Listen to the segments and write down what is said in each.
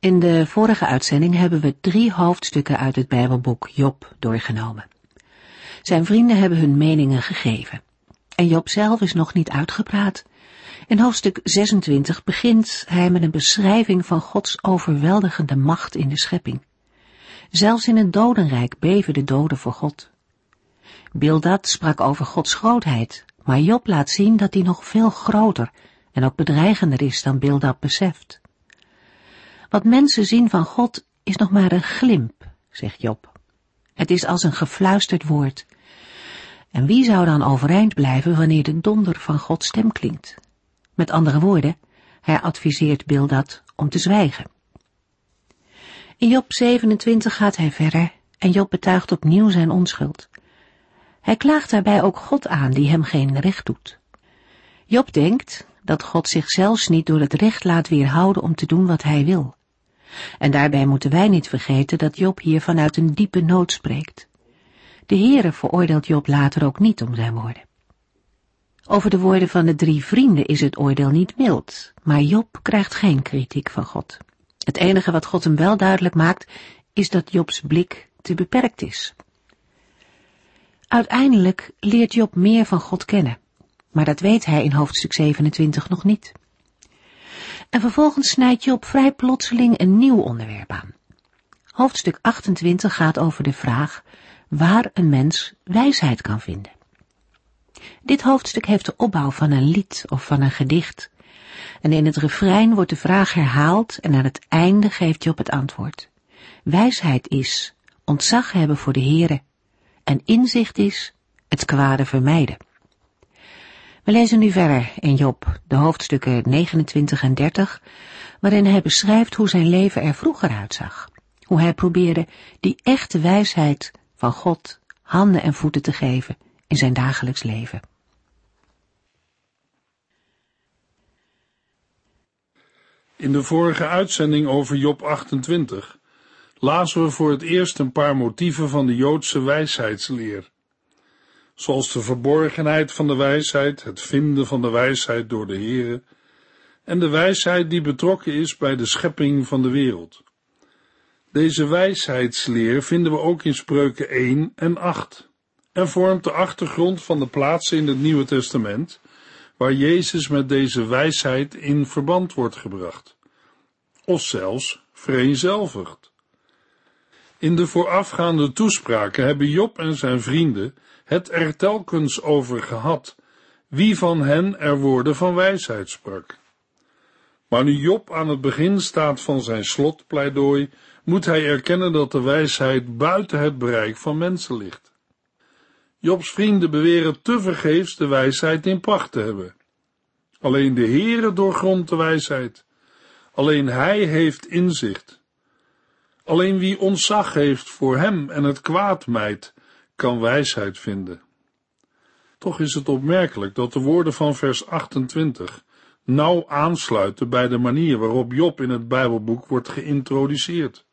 In de vorige uitzending hebben we drie hoofdstukken uit het Bijbelboek Job doorgenomen. Zijn vrienden hebben hun meningen gegeven. En Job zelf is nog niet uitgepraat. In hoofdstuk 26 begint hij met een beschrijving van Gods overweldigende macht in de schepping. Zelfs in het dodenrijk beven de doden voor God. Bildad sprak over Gods grootheid, maar Job laat zien dat hij nog veel groter en ook bedreigender is dan Bildad beseft. Wat mensen zien van God is nog maar een glimp, zegt Job. Het is als een gefluisterd woord. En wie zou dan overeind blijven wanneer de donder van Gods stem klinkt? Met andere woorden, hij adviseert Bildad om te zwijgen. In Job 27 gaat hij verder en Job betuigt opnieuw zijn onschuld. Hij klaagt daarbij ook God aan die hem geen recht doet. Job denkt dat God zich zelfs niet door het recht laat weerhouden om te doen wat hij wil. En daarbij moeten wij niet vergeten dat Job hier vanuit een diepe nood spreekt. De Heere veroordeelt Job later ook niet om zijn woorden. Over de woorden van de drie vrienden is het oordeel niet mild, maar Job krijgt geen kritiek van God. Het enige wat God hem wel duidelijk maakt, is dat Jobs blik te beperkt is. Uiteindelijk leert Job meer van God kennen, maar dat weet hij in hoofdstuk 27 nog niet. En vervolgens snijdt Job vrij plotseling een nieuw onderwerp aan. Hoofdstuk 28 gaat over de vraag waar een mens wijsheid kan vinden. Dit hoofdstuk heeft de opbouw van een lied of van een gedicht. En in het refrein wordt de vraag herhaald en aan het einde geeft Job het antwoord. Wijsheid is ontzag hebben voor de Heere en inzicht is het kwade vermijden. We lezen nu verder in Job, de hoofdstukken 29 en 30, waarin hij beschrijft hoe zijn leven er vroeger uitzag. Hoe hij probeerde die echte wijsheid van God handen en voeten te geven in zijn dagelijks leven. In de vorige uitzending over Job 28 lazen we voor het eerst een paar motieven van de Joodse wijsheidsleer zoals de verborgenheid van de wijsheid, het vinden van de wijsheid door de Heere, en de wijsheid die betrokken is bij de schepping van de wereld. Deze wijsheidsleer vinden we ook in spreuken 1 en 8 en vormt de achtergrond van de plaatsen in het Nieuwe Testament waar Jezus met deze wijsheid in verband wordt gebracht, of zelfs vereenzelvigd. In de voorafgaande toespraken hebben Job en zijn vrienden het er telkens over gehad, wie van hen er woorden van wijsheid sprak. Maar nu Job aan het begin staat van zijn slotpleidooi, moet hij erkennen dat de wijsheid buiten het bereik van mensen ligt. Jobs vrienden beweren tevergeefs de wijsheid in pacht te hebben. Alleen de Heere doorgrondt de wijsheid. Alleen Hij heeft inzicht. Alleen wie ontzag heeft voor Hem en het kwaad mijt, kan wijsheid vinden. Toch is het opmerkelijk dat de woorden van vers 28 nauw aansluiten bij de manier waarop Job in het Bijbelboek wordt geïntroduceerd.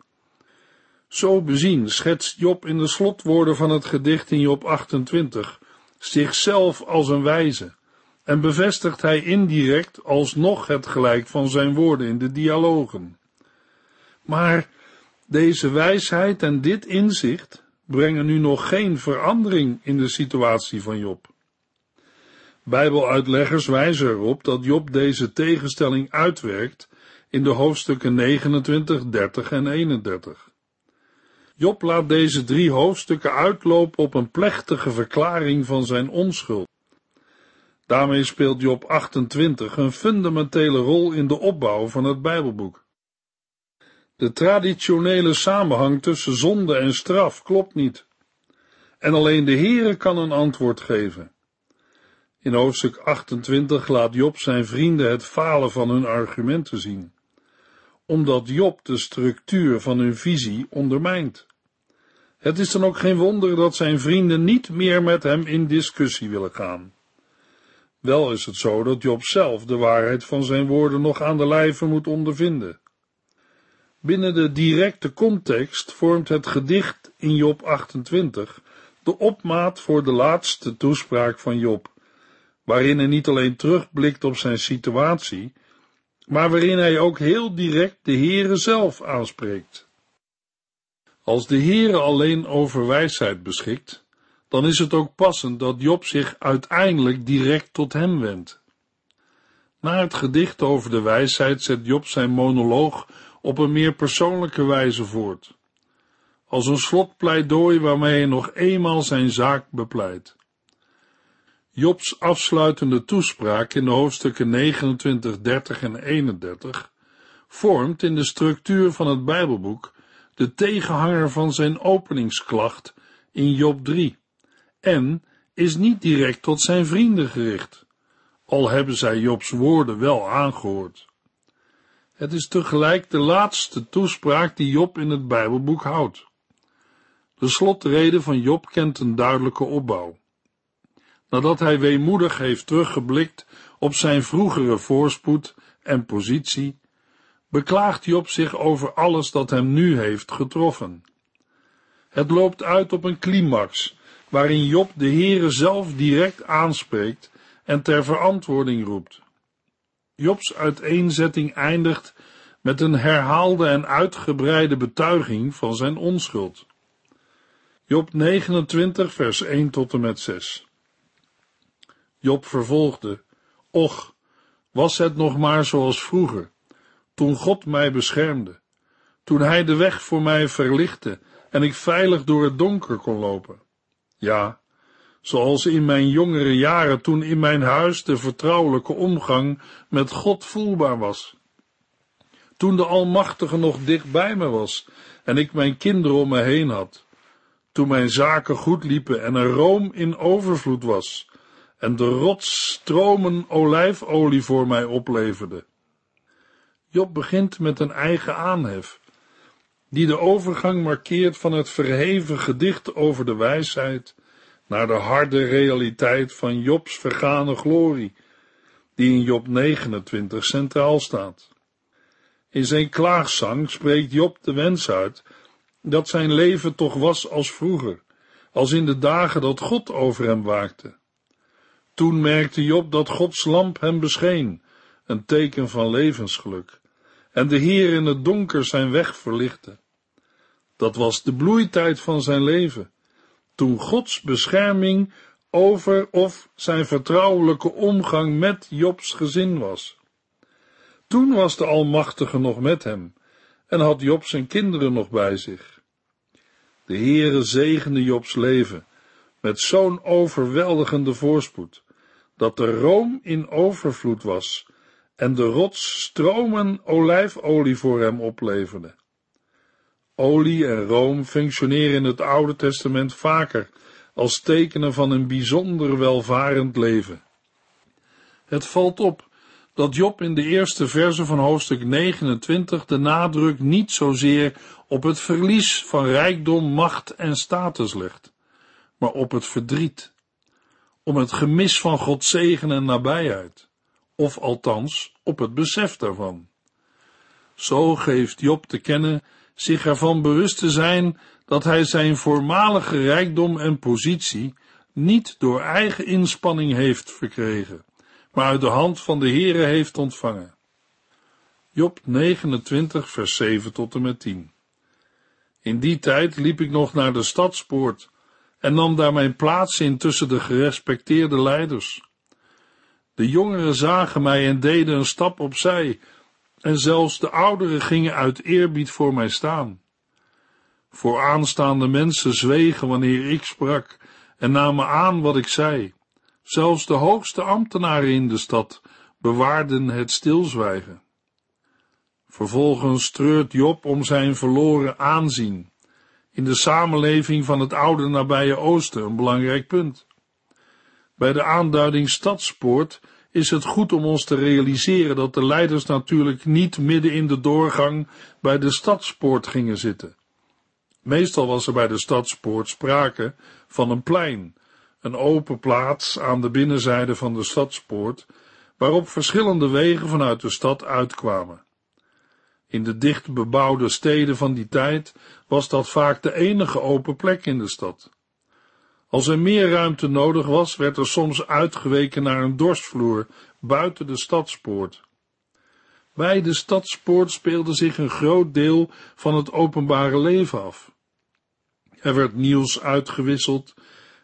Zo bezien schetst Job in de slotwoorden van het gedicht in Job 28 zichzelf als een wijze en bevestigt hij indirect alsnog het gelijk van zijn woorden in de dialogen. Maar deze wijsheid en dit inzicht brengen nu nog geen verandering in de situatie van Job. Bijbeluitleggers wijzen erop dat Job deze tegenstelling uitwerkt in de hoofdstukken 29, 30 en 31. Job laat deze drie hoofdstukken uitlopen op een plechtige verklaring van zijn onschuld. Daarmee speelt Job 28 een fundamentele rol in de opbouw van het Bijbelboek. De traditionele samenhang tussen zonde en straf klopt niet. En alleen de Heere kan een antwoord geven. In hoofdstuk 28 laat Job zijn vrienden het falen van hun argumenten zien. omdat Job de structuur van hun visie ondermijnt. Het is dan ook geen wonder dat zijn vrienden niet meer met hem in discussie willen gaan. Wel is het zo dat Job zelf de waarheid van zijn woorden nog aan de lijve moet ondervinden. Binnen de directe context vormt het gedicht in Job 28 de opmaat voor de laatste toespraak van Job, waarin hij niet alleen terugblikt op zijn situatie, maar waarin hij ook heel direct de Heere zelf aanspreekt. Als de Heere alleen over wijsheid beschikt, dan is het ook passend dat Job zich uiteindelijk direct tot hem wendt. Na het gedicht over de wijsheid zet Job zijn monoloog op een meer persoonlijke wijze voort, als een slotpleidooi waarmee hij nog eenmaal zijn zaak bepleit. Jobs afsluitende toespraak in de hoofdstukken 29, 30 en 31 vormt in de structuur van het Bijbelboek de tegenhanger van zijn openingsklacht in Job 3 en is niet direct tot zijn vrienden gericht, al hebben zij Jobs woorden wel aangehoord. Het is tegelijk de laatste toespraak die Job in het Bijbelboek houdt. De slotrede van Job kent een duidelijke opbouw. Nadat hij weemoedig heeft teruggeblikt op zijn vroegere voorspoed en positie, beklaagt Job zich over alles dat hem nu heeft getroffen. Het loopt uit op een climax, waarin Job de Heere zelf direct aanspreekt en ter verantwoording roept. Jobs uiteenzetting eindigt met een herhaalde en uitgebreide betuiging van zijn onschuld. Job 29, vers 1 tot en met 6. Job vervolgde: Och, was het nog maar zoals vroeger, toen God mij beschermde, toen Hij de weg voor mij verlichtte en ik veilig door het donker kon lopen. Ja, zoals in mijn jongere jaren toen in mijn huis de vertrouwelijke omgang met God voelbaar was. Toen de Almachtige nog dicht bij me was en ik mijn kinderen om me heen had. Toen mijn zaken goed liepen en er room in overvloed was en de rots stromen olijfolie voor mij opleverde. Job begint met een eigen aanhef, die de overgang markeert van het verheven gedicht over de wijsheid naar de harde realiteit van Jobs vergane glorie, die in Job 29 centraal staat. In zijn klaagzang spreekt Job de wens uit dat zijn leven toch was als vroeger, als in de dagen dat God over hem waakte. Toen merkte Job dat Gods lamp hem bescheen, een teken van levensgeluk, en de Heer in het donker zijn weg verlichtte. Dat was de bloeitijd van zijn leven, toen Gods bescherming over of zijn vertrouwelijke omgang met Jobs gezin was. Toen was de Almachtige nog met hem en had Job zijn kinderen nog bij zich. De Heere zegende Jobs leven met zo'n overweldigende voorspoed, dat de room in overvloed was en de rots stromen olijfolie voor hem opleverde. Olie en room functioneren in het Oude Testament vaker als tekenen van een bijzonder welvarend leven. Het valt op dat Job in de eerste verse van hoofdstuk 29 de nadruk niet zozeer op het verlies van rijkdom, macht en status legt, maar op het verdriet, om het gemis van Gods zegen en nabijheid, of althans op het besef daarvan. Zo geeft Job te kennen zich ervan bewust te zijn dat hij zijn voormalige rijkdom en positie niet door eigen inspanning heeft verkregen, maar uit de hand van de Heere heeft ontvangen. Job 29, vers 7 tot en met 10. In die tijd liep ik nog naar de stadspoort en nam daar mijn plaats in tussen de gerespecteerde leiders. De jongeren zagen mij en deden een stap opzij, en zelfs de ouderen gingen uit eerbied voor mij staan. Voor aanstaande mensen zwegen wanneer ik sprak en namen aan wat ik zei. Zelfs de hoogste ambtenaren in de stad bewaarden het stilzwijgen. Vervolgens treurt Job om zijn verloren aanzien. In de samenleving van het oude nabije oosten een belangrijk punt. Bij de aanduiding stadspoort is het goed om ons te realiseren dat de leiders natuurlijk niet midden in de doorgang bij de stadspoort gingen zitten. Meestal was er bij de stadspoort sprake van een plein, een open plaats aan de binnenzijde van de stadspoort, waarop verschillende wegen vanuit de stad uitkwamen. In de dicht bebouwde steden van die tijd was dat vaak de enige open plek in de stad. Als er meer ruimte nodig was, werd er soms uitgeweken naar een dorsvloer buiten de stadspoort. Bij de stadspoort speelde zich een groot deel van het openbare leven af. Er werd nieuws uitgewisseld,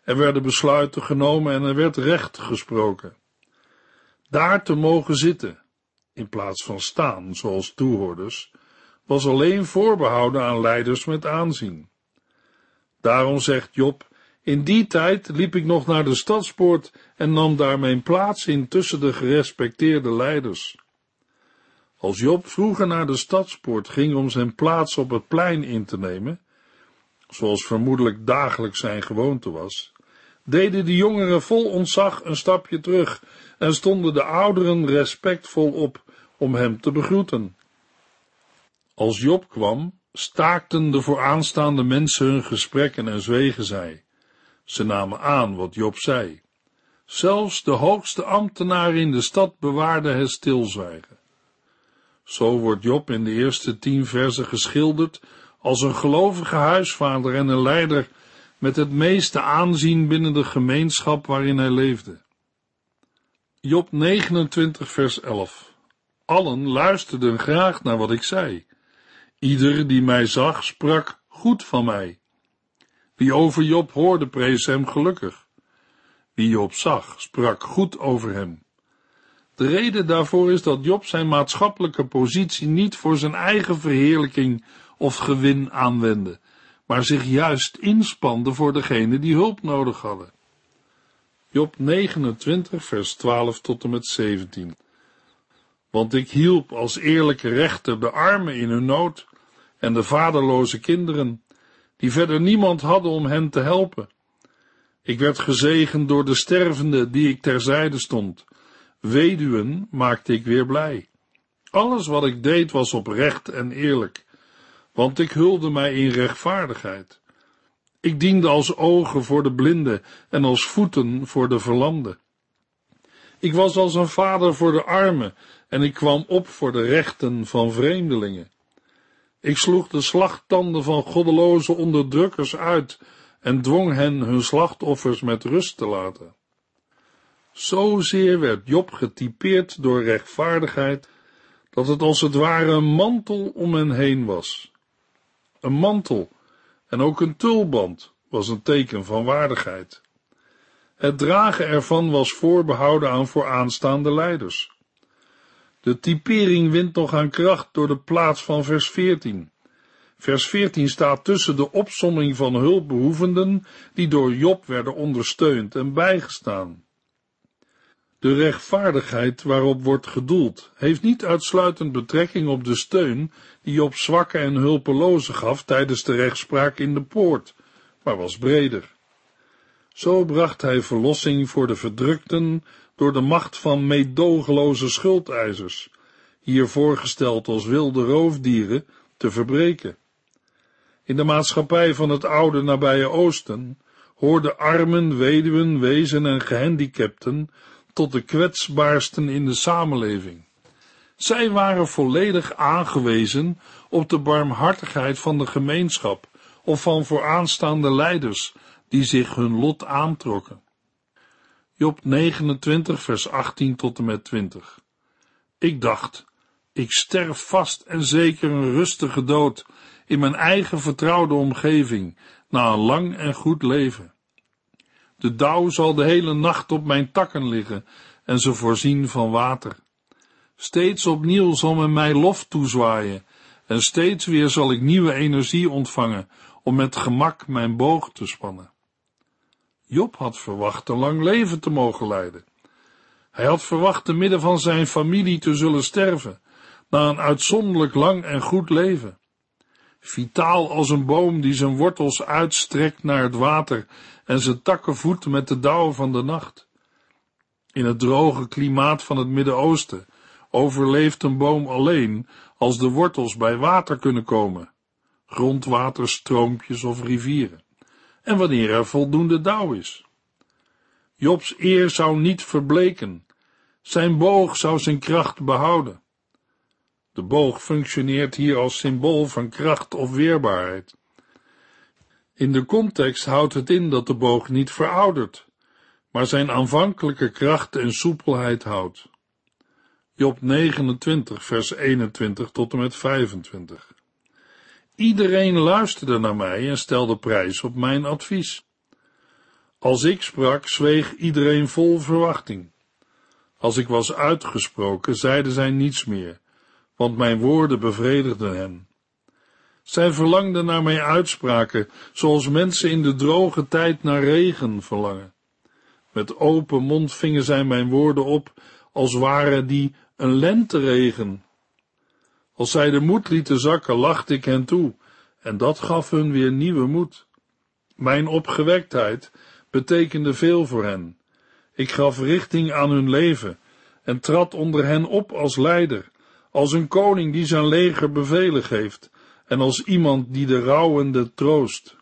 er werden besluiten genomen en er werd recht gesproken. Daar te mogen zitten, in plaats van staan, zoals toehoorders, was alleen voorbehouden aan leiders met aanzien. Daarom zegt Job, in die tijd liep ik nog naar de stadspoort en nam daar mijn plaats in tussen de gerespecteerde leiders. Als Job vroeger naar de stadspoort ging om zijn plaats op het plein in te nemen, zoals vermoedelijk dagelijks zijn gewoonte was, deden de jongeren vol ontzag een stapje terug en stonden de ouderen respectvol op om hem te begroeten. Als Job kwam, staakten de vooraanstaande mensen hun gesprekken en zwegen zij. Ze namen aan wat Job zei. Zelfs de hoogste ambtenaren in de stad bewaarden het stilzwijgen. Zo wordt Job in de eerste tien versen geschilderd als een gelovige huisvader en een leider met het meeste aanzien binnen de gemeenschap waarin hij leefde. Job 29 vers 11 Allen luisterden graag naar wat ik zei. Ieder die mij zag, sprak goed van mij. Wie over Job hoorde, prees hem gelukkig. Wie Job zag, sprak goed over hem. De reden daarvoor is dat Job zijn maatschappelijke positie niet voor zijn eigen verheerlijking of gewin aanwendde, maar zich juist inspande voor degene die hulp nodig hadden. Job 29, vers 12 tot en met 17. Want ik hielp als eerlijke rechter de armen in hun nood en de vaderloze kinderen, die verder niemand hadden om hen te helpen. Ik werd gezegend door de stervende die ik terzijde stond. Weduwen maakte ik weer blij. Alles wat ik deed was oprecht en eerlijk, want ik hulde mij in rechtvaardigheid. Ik diende als ogen voor de blinden en als voeten voor de verlamden. Ik was als een vader voor de armen en ik kwam op voor de rechten van vreemdelingen. Ik sloeg de slagtanden van goddeloze onderdrukkers uit en dwong hen hun slachtoffers met rust te laten. Zozeer werd Job getypeerd door rechtvaardigheid, dat het als het ware een mantel om hen heen was. Een mantel en ook een tulband was een teken van waardigheid. Het dragen ervan was voorbehouden aan vooraanstaande leiders. De typering wint nog aan kracht door de plaats van vers 14. Vers 14 staat tussen de opsomming van hulpbehoevenden die door Job werden ondersteund en bijgestaan. De rechtvaardigheid waarop wordt gedoeld, heeft niet uitsluitend betrekking op de steun die Job zwakke en hulpelozen gaf tijdens de rechtspraak in de poort, maar was breder. Zo bracht hij verlossing voor de verdrukten door de macht van meedogenloze schuldeisers, hier voorgesteld als wilde roofdieren, te verbreken. In de maatschappij van het oude nabije Oosten hoorden armen, weduwen, wezen en gehandicapten tot de kwetsbaarsten in de samenleving. Zij waren volledig aangewezen op de barmhartigheid van de gemeenschap of van vooraanstaande leiders die zich hun lot aantrokken. Job 29, vers 18 tot en met 20. Ik dacht, ik sterf vast en zeker een rustige dood in mijn eigen vertrouwde omgeving, na een lang en goed leven. De dauw zal de hele nacht op mijn takken liggen en ze voorzien van water. Steeds opnieuw zal men mij lof toezwaaien en steeds weer zal ik nieuwe energie ontvangen om met gemak mijn boog te spannen. Job had verwacht een lang leven te mogen leiden. Hij had verwacht te midden van zijn familie te zullen sterven, na een uitzonderlijk lang en goed leven. Vitaal als een boom die zijn wortels uitstrekt naar het water en zijn takken voedt met de dauw van de nacht. In het droge klimaat van het Midden-Oosten overleeft een boom alleen als de wortels bij water kunnen komen, grondwaterstroompjes of rivieren, en wanneer er voldoende dauw is. Jobs eer zou niet verbleken, zijn boog zou zijn kracht behouden. De boog functioneert hier als symbool van kracht of weerbaarheid. In de context houdt het in dat de boog niet veroudert, maar zijn aanvankelijke kracht en soepelheid houdt. Job 29, vers 21 tot en met 25. Iedereen luisterde naar mij en stelde prijs op mijn advies. Als ik sprak, zweeg iedereen vol verwachting. Als ik was uitgesproken, zeiden zij niets meer, want mijn woorden bevredigden hen. Zij verlangden naar mijn uitspraken, zoals mensen in de droge tijd naar regen verlangen. Met open mond vingen zij mijn woorden op, als waren die een lenteregen. Als zij de moed lieten zakken, lachte ik hen toe, en dat gaf hun weer nieuwe moed. Mijn opgewektheid betekende veel voor hen. Ik gaf richting aan hun leven en trad onder hen op als leider, als een koning die zijn leger bevelen geeft en als iemand die de rouwende troost.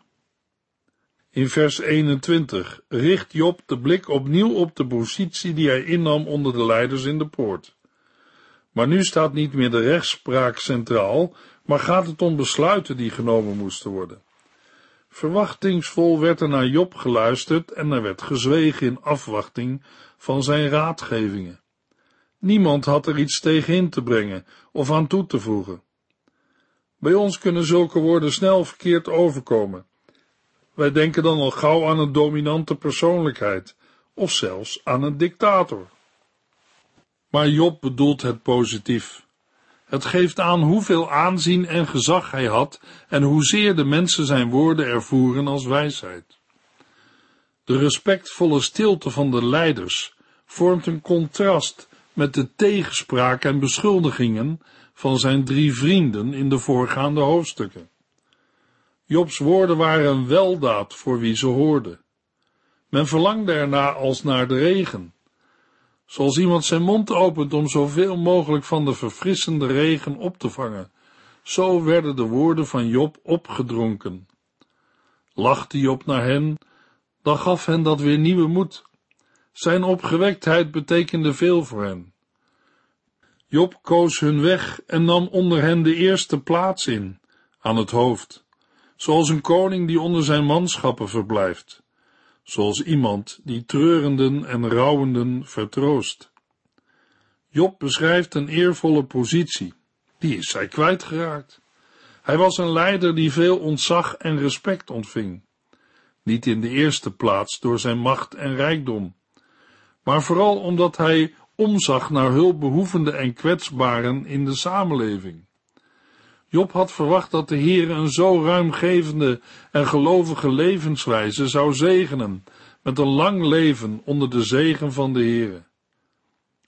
In vers 21 richt Job de blik opnieuw op de positie die hij innam onder de leiders in de poort. Maar nu staat niet meer de rechtspraak centraal, maar gaat het om besluiten die genomen moesten worden. Verwachtingsvol werd er naar Job geluisterd en er werd gezwegen in afwachting van zijn raadgevingen. Niemand had er iets tegen in te brengen of aan toe te voegen. Bij ons kunnen zulke woorden snel verkeerd overkomen. Wij denken dan al gauw aan een dominante persoonlijkheid, of zelfs aan een dictator. Maar Job bedoelt het positief. Het geeft aan hoeveel aanzien en gezag hij had en hoezeer de mensen zijn woorden ervoeren als wijsheid. De respectvolle stilte van de leiders vormt een contrast met de tegenspraak en beschuldigingen van zijn drie vrienden in de voorgaande hoofdstukken. Jobs woorden waren een weldaad voor wie ze hoorde. Men verlangde erna als naar de regen. Zoals iemand zijn mond opent om zoveel mogelijk van de verfrissende regen op te vangen, zo werden de woorden van Job opgedronken. Lachte Job naar hen, dan gaf hen dat weer nieuwe moed. Zijn opgewektheid betekende veel voor hen. Job koos hun weg en nam onder hen de eerste plaats in, aan het hoofd, zoals een koning die onder zijn manschappen verblijft, zoals iemand die treurenden en rouwenden vertroost. Job beschrijft een eervolle positie, die is hij kwijtgeraakt. Hij was een leider die veel ontzag en respect ontving, niet in de eerste plaats door zijn macht en rijkdom, maar vooral omdat hij omzag naar hulpbehoevenden en kwetsbaren in de samenleving. Job had verwacht dat de Heer een zo ruimgevende en gelovige levenswijze zou zegenen met een lang leven onder de zegen van de Heer.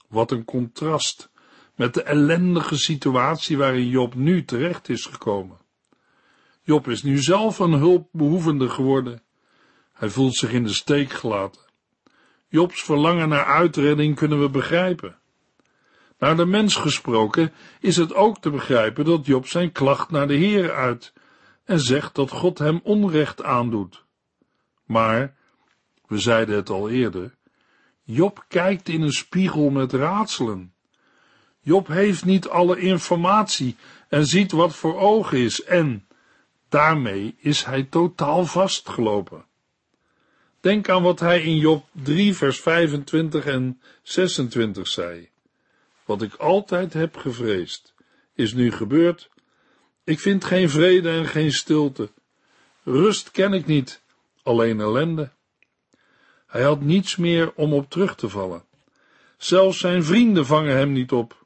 Wat een contrast met de ellendige situatie waarin Job nu terecht is gekomen. Job is nu zelf een hulpbehoevende geworden. Hij voelt zich in de steek gelaten. Jobs verlangen naar uitredding kunnen we begrijpen. Naar de mens gesproken is het ook te begrijpen dat Job zijn klacht naar de Heer uit en zegt dat God hem onrecht aandoet. Maar, we zeiden het al eerder, Job kijkt in een spiegel met raadselen. Job heeft niet alle informatie en ziet wat voor ogen is en daarmee is hij totaal vastgelopen. Denk aan wat hij in Job 3, vers 25 en 26 zei. Wat ik altijd heb gevreesd, is nu gebeurd. Ik vind geen vrede en geen stilte. Rust ken ik niet, alleen ellende. Hij had niets meer om op terug te vallen. Zelfs zijn vrienden vangen hem niet op.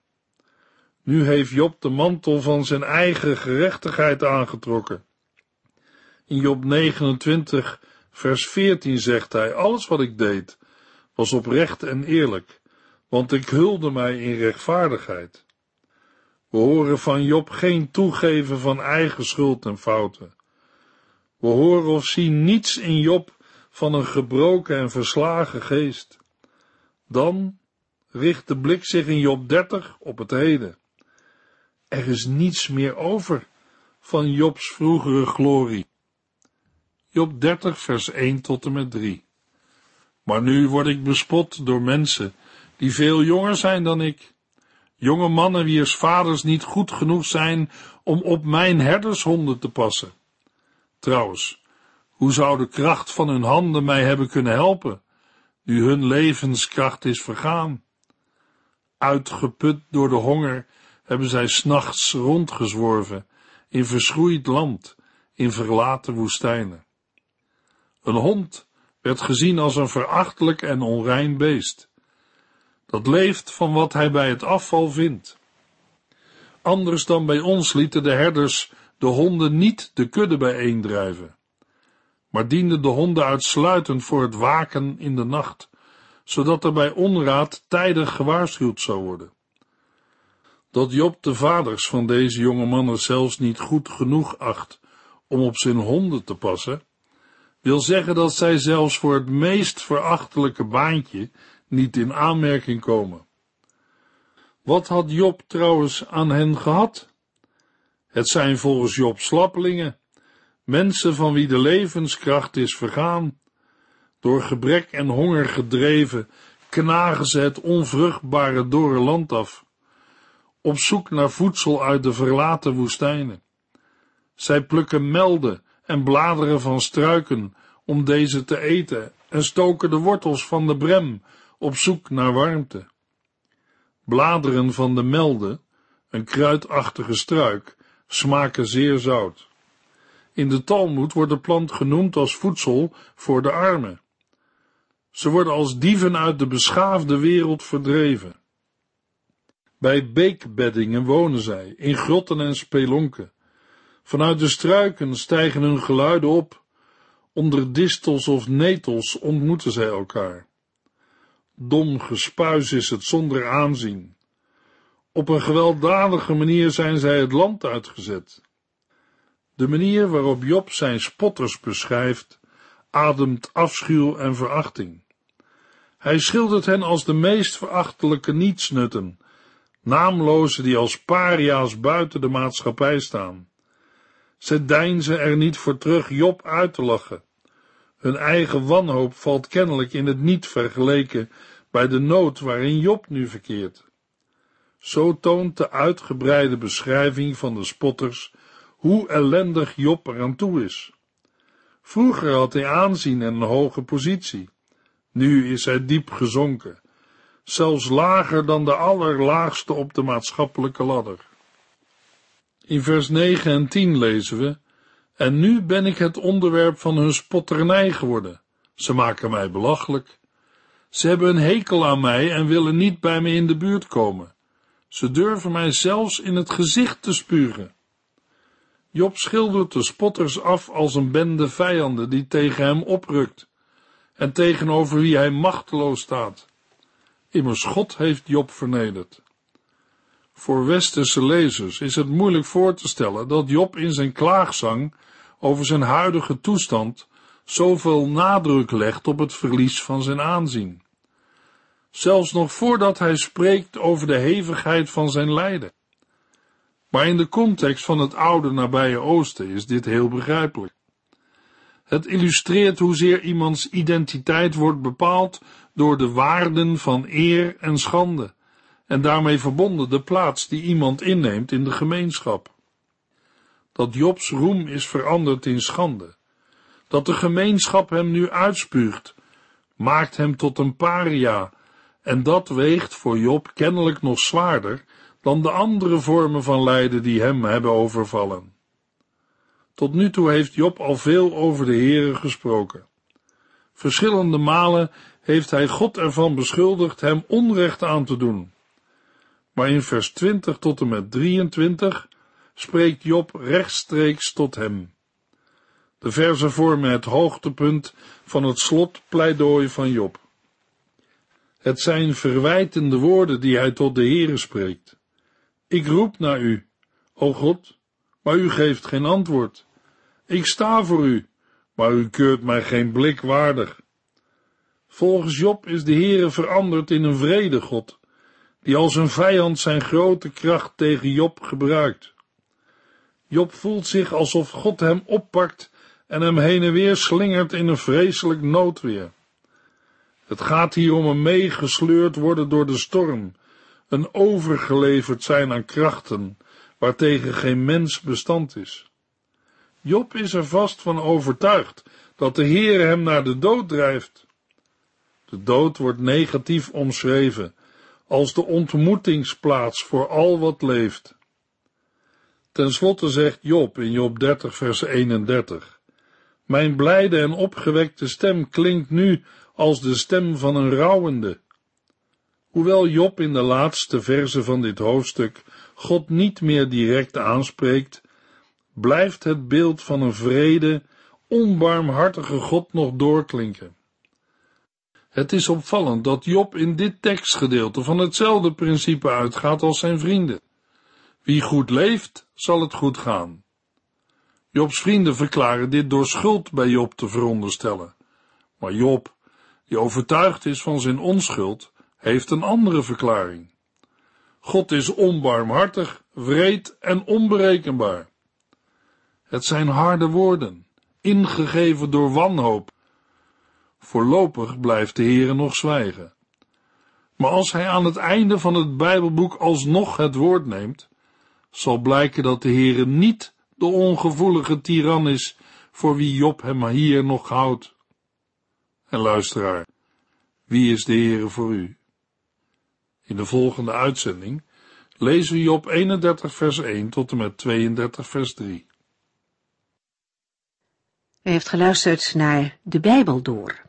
Nu heeft Job de mantel van zijn eigen gerechtigheid aangetrokken. In Job 29 Vers 14 zegt hij, alles wat ik deed was oprecht en eerlijk, want ik hulde mij in rechtvaardigheid. We horen van Job geen toegeven van eigen schuld en fouten. We horen of zien niets in Job van een gebroken en verslagen geest. Dan richt de blik zich in Job 30 op het heden. Er is niets meer over van Jobs vroegere glorie. Job 30 vers 1 tot en met 3. Maar nu word ik bespot door mensen die veel jonger zijn dan ik. Jonge mannen wiers vaders niet goed genoeg zijn om op mijn herdershonden te passen. Trouwens, hoe zou de kracht van hun handen mij hebben kunnen helpen, nu hun levenskracht is vergaan? Uitgeput door de honger hebben zij s'nachts rondgezworven in verschroeid land, in verlaten woestijnen. Een hond werd gezien als een verachtelijk en onrein beest. Dat leeft van wat hij bij het afval vindt. Anders dan bij ons lieten de herders de honden niet de kudde bijeendrijven, maar dienden de honden uitsluitend voor het waken in de nacht, zodat er bij onraad tijdig gewaarschuwd zou worden. Dat Job de vaders van deze jonge mannen zelfs niet goed genoeg acht om op zijn honden te passen, wil zeggen dat zij zelfs voor het meest verachtelijke baantje niet in aanmerking komen. Wat had Job trouwens aan hen gehad? Het zijn volgens Job slappelingen, mensen van wie de levenskracht is vergaan. Door gebrek en honger gedreven, knagen ze het onvruchtbare dorre land af, op zoek naar voedsel uit de verlaten woestijnen. Zij plukken melden en bladeren van struiken om deze te eten en stoken de wortels van de brem op zoek naar warmte. Bladeren van de melde, een kruidachtige struik, smaken zeer zout. In de Talmud wordt de plant genoemd als voedsel voor de armen. Ze worden als dieven uit de beschaafde wereld verdreven. Bij beekbeddingen wonen zij, in grotten en spelonken. Vanuit de struiken stijgen hun geluiden op. Onder distels of netels ontmoeten zij elkaar. Dom gespuis is het zonder aanzien. Op een gewelddadige manier zijn zij het land uitgezet. De manier waarop Job zijn spotters beschrijft, ademt afschuw en verachting. Hij schildert hen als de meest verachtelijke nietsnutten, naamlozen die als paria's buiten de maatschappij staan. Ze deinzen er niet voor terug Job uit te lachen. Hun eigen wanhoop valt kennelijk in het niet vergeleken bij de nood waarin Job nu verkeert. Zo toont de uitgebreide beschrijving van de spotters hoe ellendig Job eraan toe is. Vroeger had hij aanzien en een hoge positie. Nu is hij diep gezonken, zelfs lager dan de allerlaagste op de maatschappelijke ladder. In vers 9 en 10 lezen we, en nu ben ik het onderwerp van hun spotternij geworden. Ze maken mij belachelijk. Ze hebben een hekel aan mij en willen niet bij me in de buurt komen. Ze durven mij zelfs in het gezicht te spugen. Job schildert de spotters af als een bende vijanden die tegen hem oprukt en tegenover wie hij machteloos staat. Immers God heeft Job vernederd. Voor westerse lezers is het moeilijk voor te stellen dat Job in zijn klaagzang over zijn huidige toestand zoveel nadruk legt op het verlies van zijn aanzien. Zelfs nog voordat hij spreekt over de hevigheid van zijn lijden. Maar in de context van het oude nabije Oosten is dit heel begrijpelijk. Het illustreert hoezeer iemands identiteit wordt bepaald door de waarden van eer en schande, en daarmee verbonden de plaats die iemand inneemt in de gemeenschap. Dat Jobs roem is veranderd in schande, dat de gemeenschap hem nu uitspuugt, maakt hem tot een paria, en dat weegt voor Job kennelijk nog zwaarder dan de andere vormen van lijden die hem hebben overvallen. Tot nu toe heeft Job al veel over de Heere gesproken. Verschillende malen heeft hij God ervan beschuldigd hem onrecht aan te doen. Maar in vers 20 tot en met 23 spreekt Job rechtstreeks tot hem. De verzen vormen het hoogtepunt van het slotpleidooi van Job. Het zijn verwijtende woorden die hij tot de Heere spreekt. Ik roep naar u, o God, maar u geeft geen antwoord. Ik sta voor u, maar u keurt mij geen blik waardig. Volgens Job is de Heere veranderd in een vredegod, die als een vijand zijn grote kracht tegen Job gebruikt. Job voelt zich alsof God hem oppakt en hem heen en weer slingert in een vreselijk noodweer. Het gaat hier om een meegesleurd worden door de storm, een overgeleverd zijn aan krachten, waartegen geen mens bestand is. Job is er vast van overtuigd dat de Heer hem naar de dood drijft. De dood wordt negatief omschreven als de ontmoetingsplaats voor al wat leeft. Ten slotte zegt Job in Job 30 vers 31, Mijn blijde en opgewekte stem klinkt nu als de stem van een rouwende. Hoewel Job in de laatste verse van dit hoofdstuk God niet meer direct aanspreekt, blijft het beeld van een vrede, onbarmhartige God nog doorklinken. Het is opvallend dat Job in dit tekstgedeelte van hetzelfde principe uitgaat als zijn vrienden. Wie goed leeft, zal het goed gaan. Jobs vrienden verklaren dit door schuld bij Job te veronderstellen. Maar Job, die overtuigd is van zijn onschuld, heeft een andere verklaring. God is onbarmhartig, wreed en onberekenbaar. Het zijn harde woorden, ingegeven door wanhoop. Voorlopig blijft de Heere nog zwijgen. Maar als hij aan het einde van het Bijbelboek alsnog het woord neemt, zal blijken dat de Heere niet de ongevoelige tiran is voor wie Job hem hier nog houdt. En luisteraar, wie is de Heere voor u? In de volgende uitzending lezen we Job 31 vers 1 tot en met 32 vers 3. U heeft geluisterd naar De Bijbel Door,